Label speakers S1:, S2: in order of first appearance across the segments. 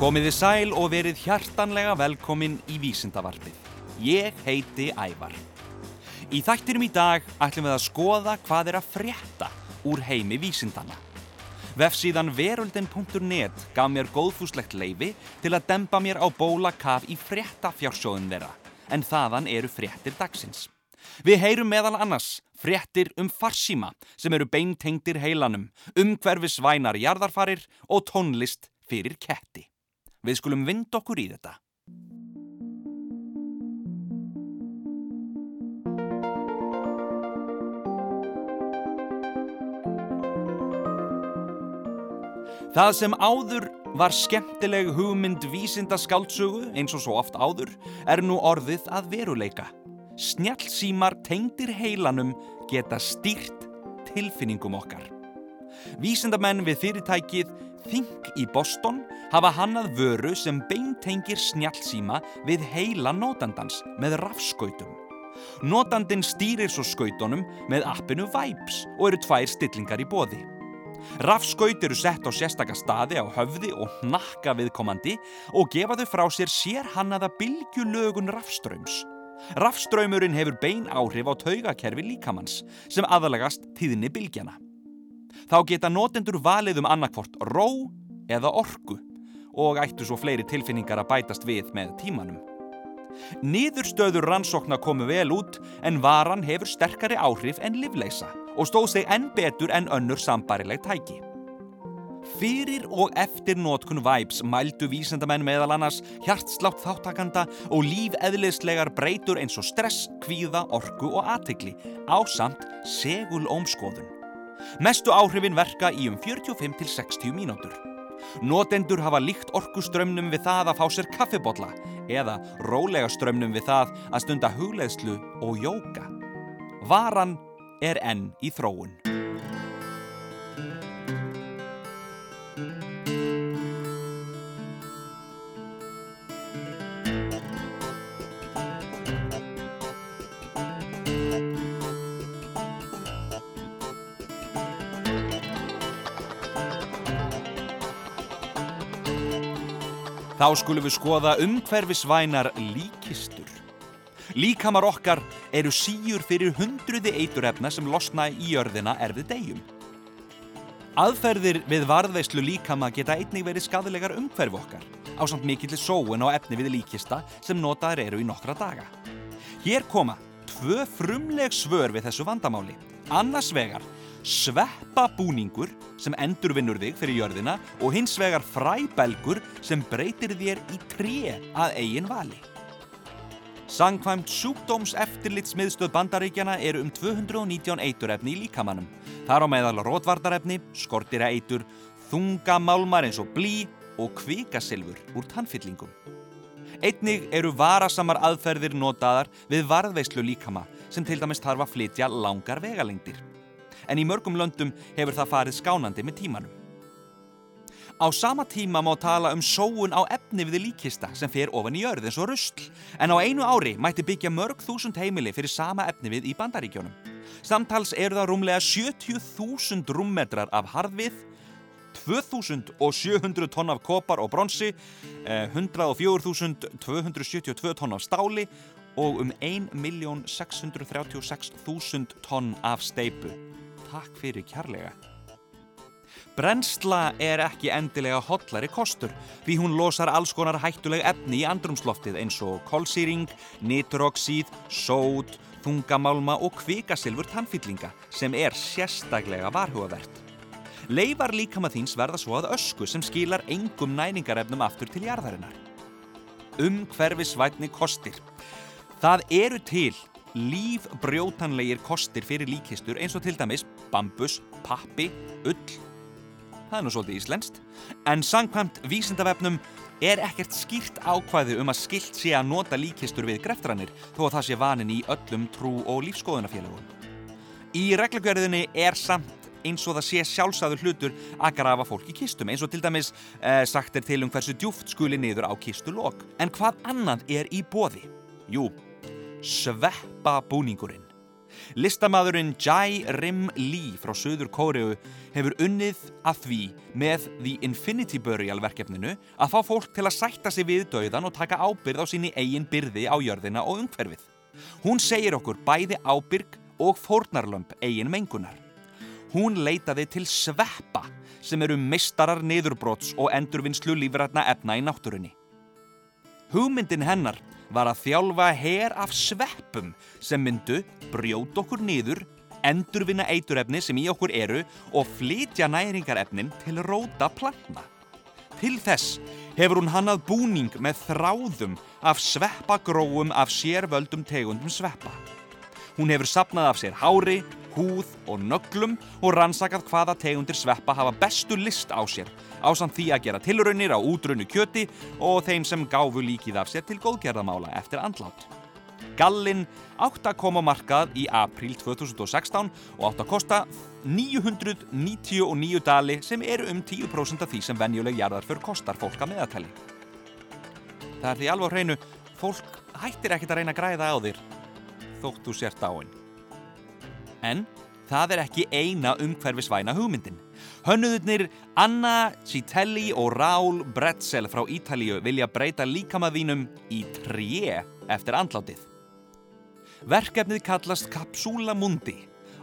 S1: Komiði sæl og verið hjartanlega velkomin í Vísindavarpið. Ég heiti Ævar. Í þættinum í dag ætlum við að skoða hvað er að frétta úr heimi vísindana. Vefsíðan veruldin.net gaf mér góðfúslegt leifi til að dempa mér á bóla kaf í frétta fjársjóðun þeirra, en þaðan eru fréttir dagsins. Við heyrum meðal annars fréttir um farsíma sem eru beintengtir heilanum, umhverfisvænar jarðarfarir og tónlist fyrir ketti. Við skulum vind okkur í þetta. Það sem áður var skemmtileg hugmynd vísindaskáldsögu eins og svo oft áður er nú orðið að veruleika. Snjallsímar tengdir heilanum geta stýrt tilfinningum okkar. Vísindamenn við fyrirtækið Think í Boston hafa hannað vöru sem beintengir snjallsíma við heila nótandans með rafskautum. Nótandin stýrir svo skautunum með appinu Vibes og eru tvær stillingar í bóði. Rafskaut eru sett á sérstaka staði á höfði og hnakka viðkomandi og gefa þau frá sér sér hannaða bylgjulögun rafströms. Rafströymurinn hefur bein áhrif á taugakerfi líkamanns sem aðalagast tíðinni bylgjana. Þá geta notendur valið um annarkvort ró eða orgu og ættu svo fleiri tilfinningar að bætast við með tímanum. Niðurstöður rannsókna komu vel út en varan hefur sterkari áhrif en livleisa og stóð sig enn betur en önnur sambarileg tæki. Fyrir og eftir nótkun Vibes mældu vísendamenn meðal annars hjartslátt þáttakanda og lífeðlislegar breytur eins og stress, kvíða, orgu og aðtikli á samt segul ómskoðun. Mestu áhrifin verka í um 45-60 mínútur. Notendur hafa líkt orkuströmmnum við það að fá sér kaffibotla eða rólega strömmnum við það að stunda hugleðslu og jóka. Varan er enn í þróun. Þá skulum við skoða umhverfisvænar líkistur. Líkamar okkar eru síur fyrir hundruði eiturefna sem losna í jörðina erfið degjum. Aðferðir við varðveislu líkama geta einnig verið skadilegar umhverfi okkar á samt mikillir sóun á efni við líkista sem notaður eru í nokkra daga. Hér koma tvö frumleg svör við þessu vandamáli. Annars vegar sveppabúningur sem endurvinnur þig fyrir jörðina og hins vegar fræbelgur sem breytir þér í tré að eigin vali. Sangkvæmt sjúkdóms eftirlitsmiðstöð bandaríkjana eru um 219 eiturefni í líkamannum. Þar á meðal rótvardarefni, skortira eitur, þungamálmar eins og blí og kvikasilfur úr tannfyllingum. Einnig eru varasamar aðferðir notaðar við varðveislu líkama sem til dæmis þarf að flytja langar vegalengdir en í mörgum löndum hefur það farið skánandi með tímanum. Á sama tíma má tala um sóun á efni við líkista sem fer ofan í jörð eins og rusl, en á einu ári mætti byggja mörg þúsund heimili fyrir sama efni við í bandaríkjónum. Samtals eru það rúmlega 70.000 rúmmetrar af harðvið, 2700 tonn af kopar og bronsi, 104.272 tonn af stáli og um 1.636.000 tonn af steipu takk fyrir kærlega. Brennsla er ekki endilega hotlari kostur því hún losar alls konar hættuleg efni í andrumsloftið eins og kolsýring, nitroxíð, sót, þungamálma og kvikasilfur tannfyllinga sem er sérstaklega varhugavert. Leifar líkama þíns verða svo að ösku sem skilar engum næningarefnum aftur til jarðarinnar. Um hverfi svætni kostir. Það eru til lífbrjótanlegir kostir fyrir líkistur eins og til dæmis bambus, pappi, ull. Það er nú svolítið íslenskt. En sangkvæmt vísindavefnum er ekkert skýrt ákvæði um að skilt sé að nota líkistur við greftranir þó að það sé vanin í öllum trú og lífskoðunafélagum Í reglugjörðinni er samt eins og það sé sjálfsæður hlutur að grafa fólk í kistum eins og til dæmis eh, sagt er til um hversu djúft skuli niður á kistulokk en hvað annað er í bóði? Jú, sveppabúningurinn. Listamæðurinn Jai Rim Lee frá Suður Kóreu hefur unnið að því með The Infinity Burial verkefninu að fá fólk til að sætta sig við dauðan og taka ábyrð á síni eigin byrði á jörðina og umhverfið. Hún segir okkur bæði ábyrg og fórnarlömp eigin mengunar. Hún leitaði til sveppa sem eru mistarar niðurbróts og endurvinnslu lífrætna efna í náttúrunni. Hugmyndin hennar var að þjálfa her af sveppum sem myndu brjóta okkur niður, endurvinna eiturefni sem í okkur eru og flytja næringarefnin til róta plantna. Til þess hefur hún hannað búning með þráðum af sveppagróum af sérvöldum tegundum sveppa. Hún hefur sapnað af sér hári, húð og nöglum og rannsakað hvaða tegundir sveppa hafa bestu list á sér ásamt því að gera tilraunir á útrunnu kjöti og þeim sem gáfu líkið af sér til góðgerðamála eftir andlátt. Gallin átt að koma markað í april 2016 og átt að kosta 999 dali sem eru um 10% af því sem venjuleg jarðarför kostar fólk að meðatæli. Það er því alveg hreinu, fólk hættir ekkert að reyna að græða á þér þótt þú sért áinn. En það er ekki eina umhverfisvæna hugmyndin. Hönnuðurnir Anna Citelli og Raúl Bretzel frá Ítalíu vilja breyta líkamaðínum í tré eftir andlátið. Verkefnið kallast Capsula Mundi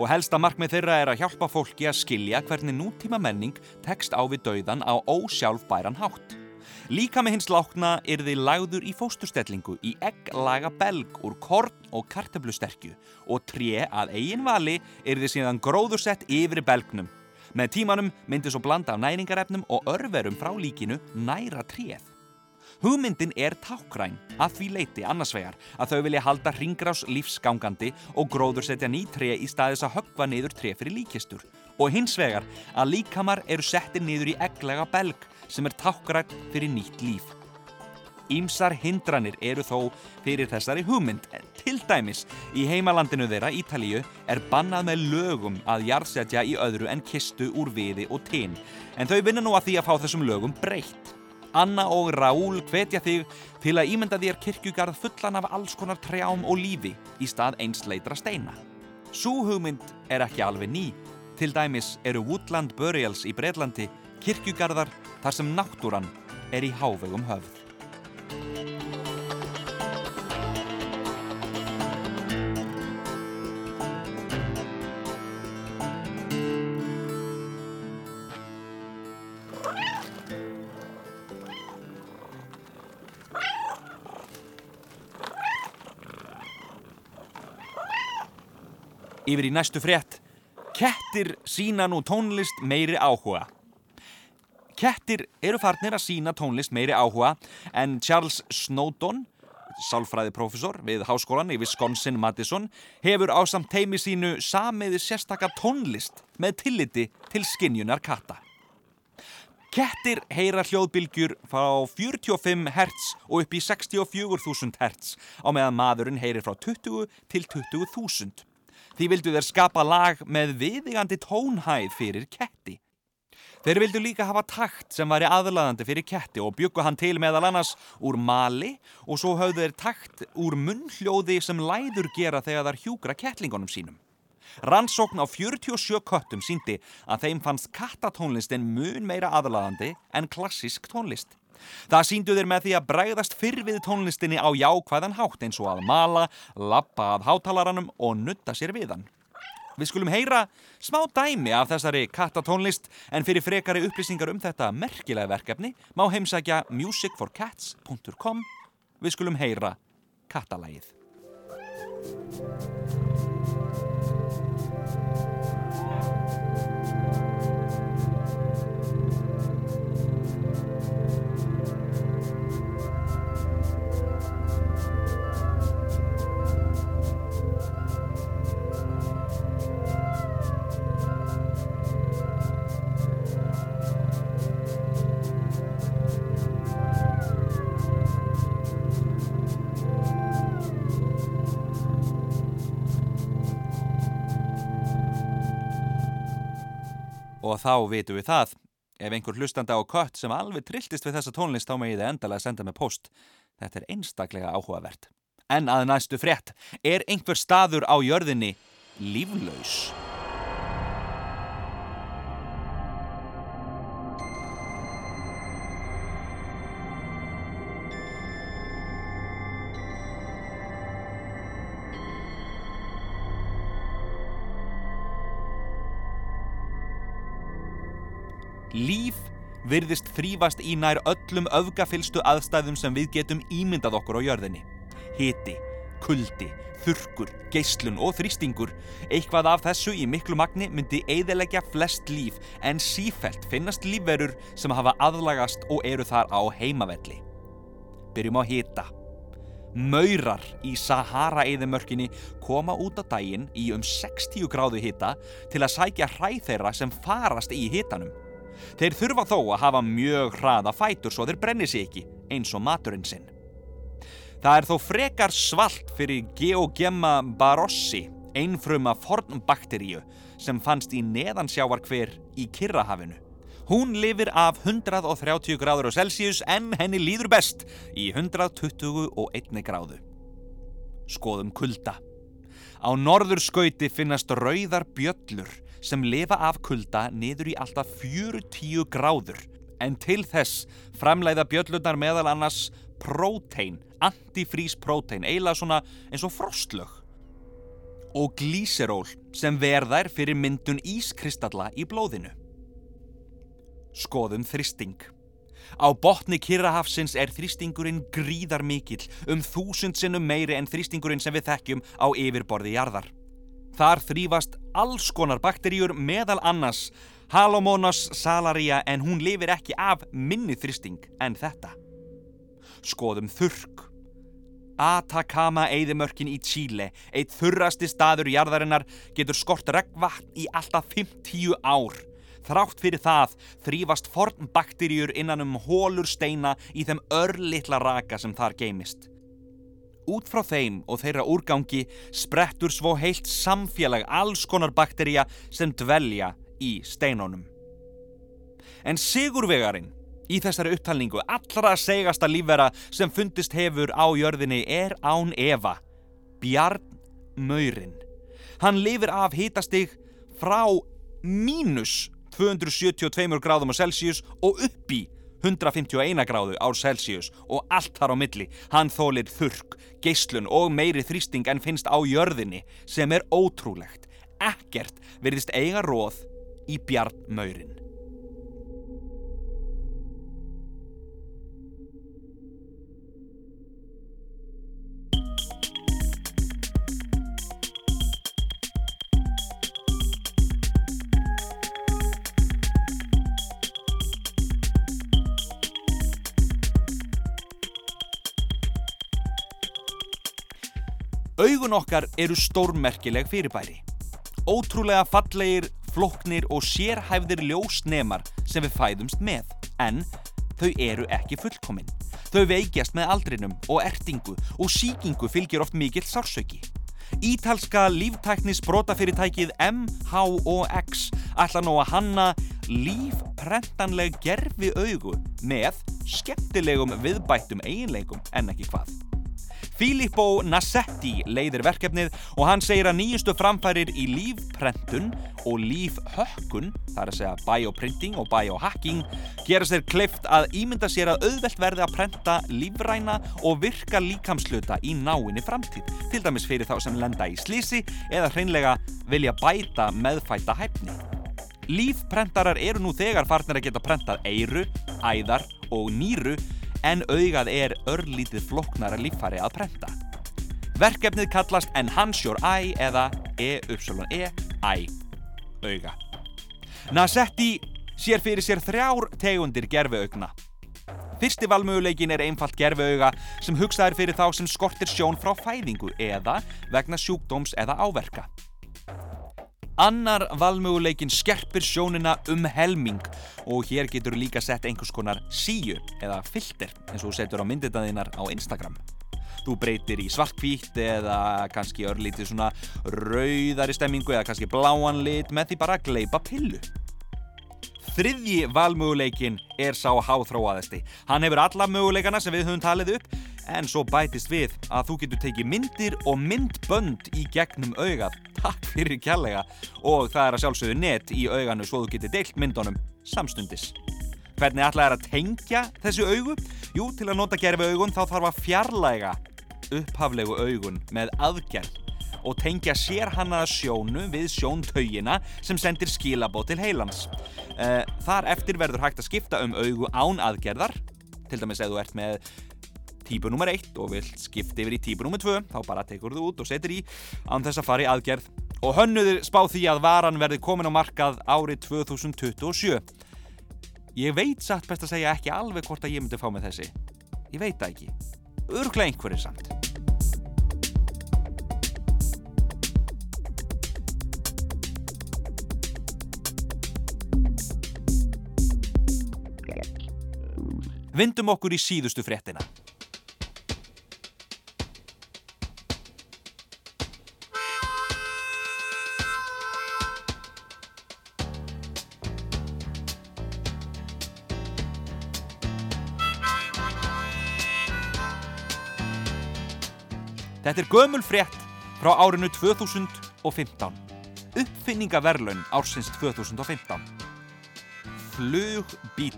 S1: og helsta markmið þeirra er að hjálpa fólki að skilja hvernig nútíma menning tekst á við dauðan á ósjálfbæran hátt. Líka með hins lákna er þið lagður í fósturstellingu í egglaga belg úr korn og kartablusterkju og tré að eigin vali er þið síðan gróðursett yfir belgnum. Með tímanum myndir svo blanda af næringarefnum og örverum frá líkinu næra tréð. Hugmyndin er tákræn að því leiti annarsvegar að þau vilja halda ringrás lífsgangandi og gróðursetja ný tré í staðis að höggva niður tré fyrir líkistur og hins vegar að líkamar eru settir niður í egglega belg sem er tákrætt fyrir nýtt líf. Ímsar hindranir eru þó fyrir þessari hugmynd. Til dæmis, í heimalandinu þeirra, Ítalíu, er bannað með lögum að jarðsetja í öðru en kistu úr viði og tinn. En þau vinna nú að því að fá þessum lögum breytt. Anna og Raúl hvetja þig til að ímynda þér kirkjugarð fullan af alls konar trjám og lífi í stað einsleitra steina. Sú hugmynd er ekki alveg ný. Til dæmis eru Woodland Burials í Breitlandi kirkjugarðar þar sem náttúran er í hávegum höfð. Yfir í næstu frétt. Kettir sína nú tónlist meiri áhuga. Kettir eru farnir að sína tónlist meiri áhuga en Charles Snowdon, sálfræðiprofessor við háskólan í Wisconsin-Madison, hefur á samt teimi sínu samiði sérstakka tónlist með tilliti til skinjunar katta. Kettir heyra hljóðbylgjur frá 45 Hz og upp í 64.000 Hz á meðan maðurinn heyrir frá 20 til 20.000. Því vildu þeir skapa lag með viðigandi tónhæð fyrir ketti. Þeir vildu líka hafa takt sem væri aðlaðandi fyrir ketti og byggu hann til meðal annars úr mali og svo höfðu þeir takt úr munnhljóði sem læður gera þegar þar hjúgra kettlingunum sínum. Rannsókn á 47 köttum síndi að þeim fannst kattatónlistin mun meira aðlaðandi en klassisk tónlist. Það síndu þeir með því að bregðast fyrr við tónlistinni á jákvæðan hátt eins og að mala, lappa að hátalaranum og nutta sér við hann. Við skulum heyra smá dæmi af þessari kattatónlist en fyrir frekari upplýsingar um þetta merkilega verkefni má heimsækja musicforcats.com Við skulum heyra kattalægið. Og þá vitum við það. Ef einhver hlustandi á kött sem alveg trilltist við þessa tónlist þá ég þið endalega senda með post. Þetta er einstaklega áhugavert. En að næstu frétt, er einhver staður á jörðinni líflaus. Líf virðist þrýfast í nær öllum öfgafylstu aðstæðum sem við getum ímyndað okkur á jörðinni. Hiti, kuldi, þurkur, geislun og þrýstingur. Eitthvað af þessu í miklu magni myndi eiðilegja flest líf en sífelt finnast lífverur sem hafa aðlagast og eru þar á heimavelli. Byrjum á hita. Maurar í Sahara-eðimörkinni koma út á daginn í um 60 gráðu hita til að sækja hræð þeirra sem farast í hitanum. Þeir þurfa þó að hafa mjög hraða fætur svo þeir brenni sig ekki, eins og maturinn sinn. Það er þó frekar svalt fyrir Geogemma barossi, einfruma fornbakteríu sem fannst í neðansjávar hver í Kirrahafinu. Hún lifir af 130 gráður á Celsius en henni líður best í 121 gráðu. Skoðum kulda. Á norður skauti finnast rauðar bjöllur sem lifa af kulda niður í alltaf 40 gráður en til þess framleiða bjöllunar meðal annars prótein, antifrís prótein, eiginlega svona eins og frostlög og glíseról sem verðar fyrir myndun ískristalla í blóðinu. Skoðum þristing. Á botni Kirrahafsins er þrýstingurinn gríðar mikill, um þúsund sinnum meiri en þrýstingurinn sem við þekkjum á yfirborði jarðar. Þar þrýfast alls konar bakteríur meðal annars Halomonas salaria en hún lifir ekki af minni þrýsting en þetta. Skoðum þurrk. Atacama eðimörkin í Chile, eitt þurrasti staður jarðarinnar, getur skort regnvatn í alltaf 50 ár. Þrátt fyrir það þrýfast forn bakteríur innan um hólur steina í þeim örlittla raka sem þar geimist. Út frá þeim og þeirra úrgangi sprettur svo heilt samfélag alls konar bakteríja sem dvelja í steinunum. En sigurvegarinn í þessari upptalningu allra segasta lífvera sem fundist hefur á jörðinni er án Eva, Bjarn Maurin. Hann lifir af hitastig frá mínus 272 gráðum á Celsius og upp í 151 gráðu á Celsius og allt þar á milli. Hann þólir þurrk, geyslun og meiri þrýsting en finnst á jörðinni sem er ótrúlegt. Ekkert verðist eiga róð í bjarnmaurin. Augun okkar eru stórmerkileg fyrirbæri. Ótrúlega fallegir, floknir og sérhæfðir ljósnemar sem við fæðumst með. En þau eru ekki fullkominn. Þau veikjast með aldrinum og ertingu og síkingu fylgir oft mikill sársauki. Ítalska líftæknis brotafyrirtækið MHOX ætla nú að hanna lífprentanleg gerfi augu með skemmtilegum viðbættum eiginleikum en ekki hvað. Filippo Nassetti leiðir verkefnið og hann segir að nýjustu framfærir í lífprentun og lífhökkun, það er að segja bioprinting og biohacking, gera sér kleift að ímynda sér að auðvelt verði að prenta lífræna og virka líkamsluta í náinni framtíð, til dæmis fyrir þá sem lenda í slísi eða hreinlega vilja bæta meðfæta hæfni. Lífprentarar eru nú þegar farnir að geta prentað eiru, æðar og nýru en augað er örlítið floknara líffari að prenta. Verkefnið kallast Enhance Your Eye eða E-Y-E-I, auga. Nasetti sér fyrir sér þrjár tegundir gerfiaugna. Fyrsti valmöguleikin er einfalt gerfiauga sem hugsaðir fyrir þá sem skortir sjón frá fæðingu eða vegna sjúkdóms eða áverka. Annar valmöguleikin skerpir sjónina um helming og hér getur líka sett einhvers konar síu eða filter eins og setur á mynditaðinnar á Instagram. Þú breytir í svartkvítt eða kannski örlítið svona rauðari stemmingu eða kannski bláan lit með því bara að gleipa pillu. Þriðji valmöguleikin er sá háþróaðasti. Hann hefur alla möguleikana sem við höfum talið upp En svo bætist við að þú getur tekið myndir og myndbönd í gegnum augað. Takk fyrir kjallega. Og það er að sjálfsögðu net í auganu svo þú getur deilt myndunum samstundis. Hvernig ætlaði það að tengja þessu augu? Jú, til að nota gerfi augun þá þarf að fjarlæga upphaflegu augun með aðgerð og tengja sér hannaða sjónu við sjóntaugina sem sendir skilabót til heilans. Uh, þar eftir verður hægt að skipta um augu án aðgerðar, til dæmis ef þú ert með típu nr. 1 og vilt skipta yfir í típu nr. 2, þá bara tekur þú út og setur í án þess að fara í aðgerð. Og hönnuðir spá því að varan verði komin á markað árið 2027. Ég veit satt best að segja ekki alveg hvort að ég myndi fá með þessi. Ég veit það ekki. Örglega einhverjir samt. Vindum okkur í síðustu fréttina. Þetta er gömul frétt frá árinu 2015. Uppfinningaverlun ársins 2015. Flugbíl.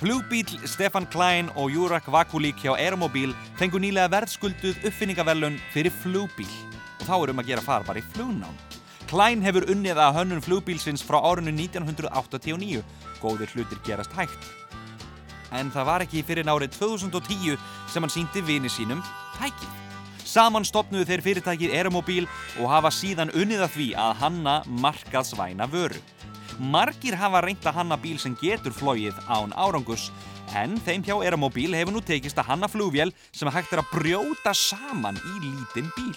S1: Flugbíl Stefan Klein og Júrak Vakulík hjá Aeromobil fengu nýlega verðskulduð uppfinningaverlun fyrir flugbíl. Og þá erum að gera fara bara í flugnám. Klein hefur unnið að hönnun flugbílsins frá árinu 1989. Góðir hlutir gerast hægt. En það var ekki fyrir árið 2010 sem hann síndi vini sínum tækið. Saman stopnuðu þeir fyrirtækið Aeromobil og hafa síðan unnið að því að hanna markaðsvæna vöru. Margir hafa reynt að hanna bíl sem getur flóið án árangus en þeim hjá Aeromobil hefur nú tekist að hanna flugvél sem hægt er að brjóta saman í lítinn bíl.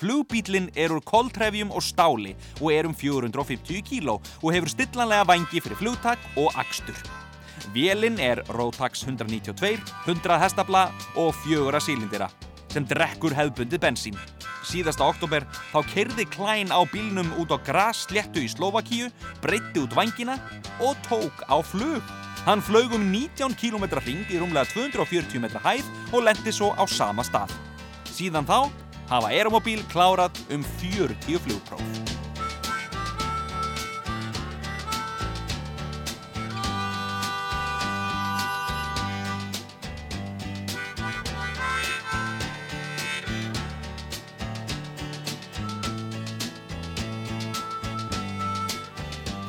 S1: Flugbílinn er úr koltrefjum og stáli og er um 450 kíló og hefur stillanlega vangi fyrir flugtak og akstur. Vélinn er Rotax 192, 100 hestabla og fjögura sílindira sem drekkur hefðbundið bensín. Síðasta oktober þá kerði Klein á bílnum út á grassléttu í Slovakíu, breytti út vangina og tók á flug. Hann flög um 19 km ring í rúmlega 240 metra hæð og lendi svo á sama stað. Síðan þá hafa Aeromobil klárað um 40 flugpróf.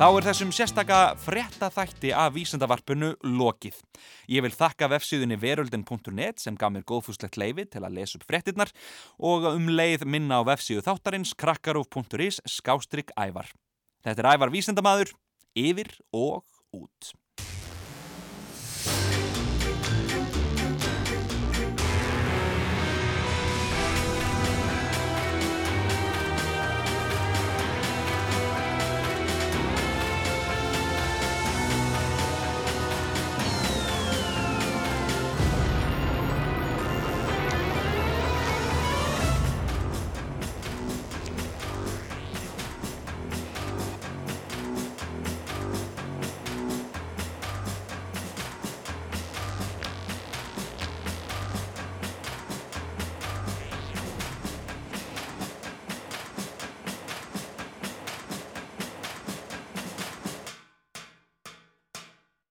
S1: Þá er þessum sérstaka fréttaþætti af vísendavarpinu lokið. Ég vil þakka vefsíðunni veröldin.net sem gaf mér góðfúslegt leifi til að lesa upp fréttinnar og um leið minna á vefsíðu þáttarins krakkarúf.is skástrygg ævar. Þetta er ævar vísendamadur, yfir og út.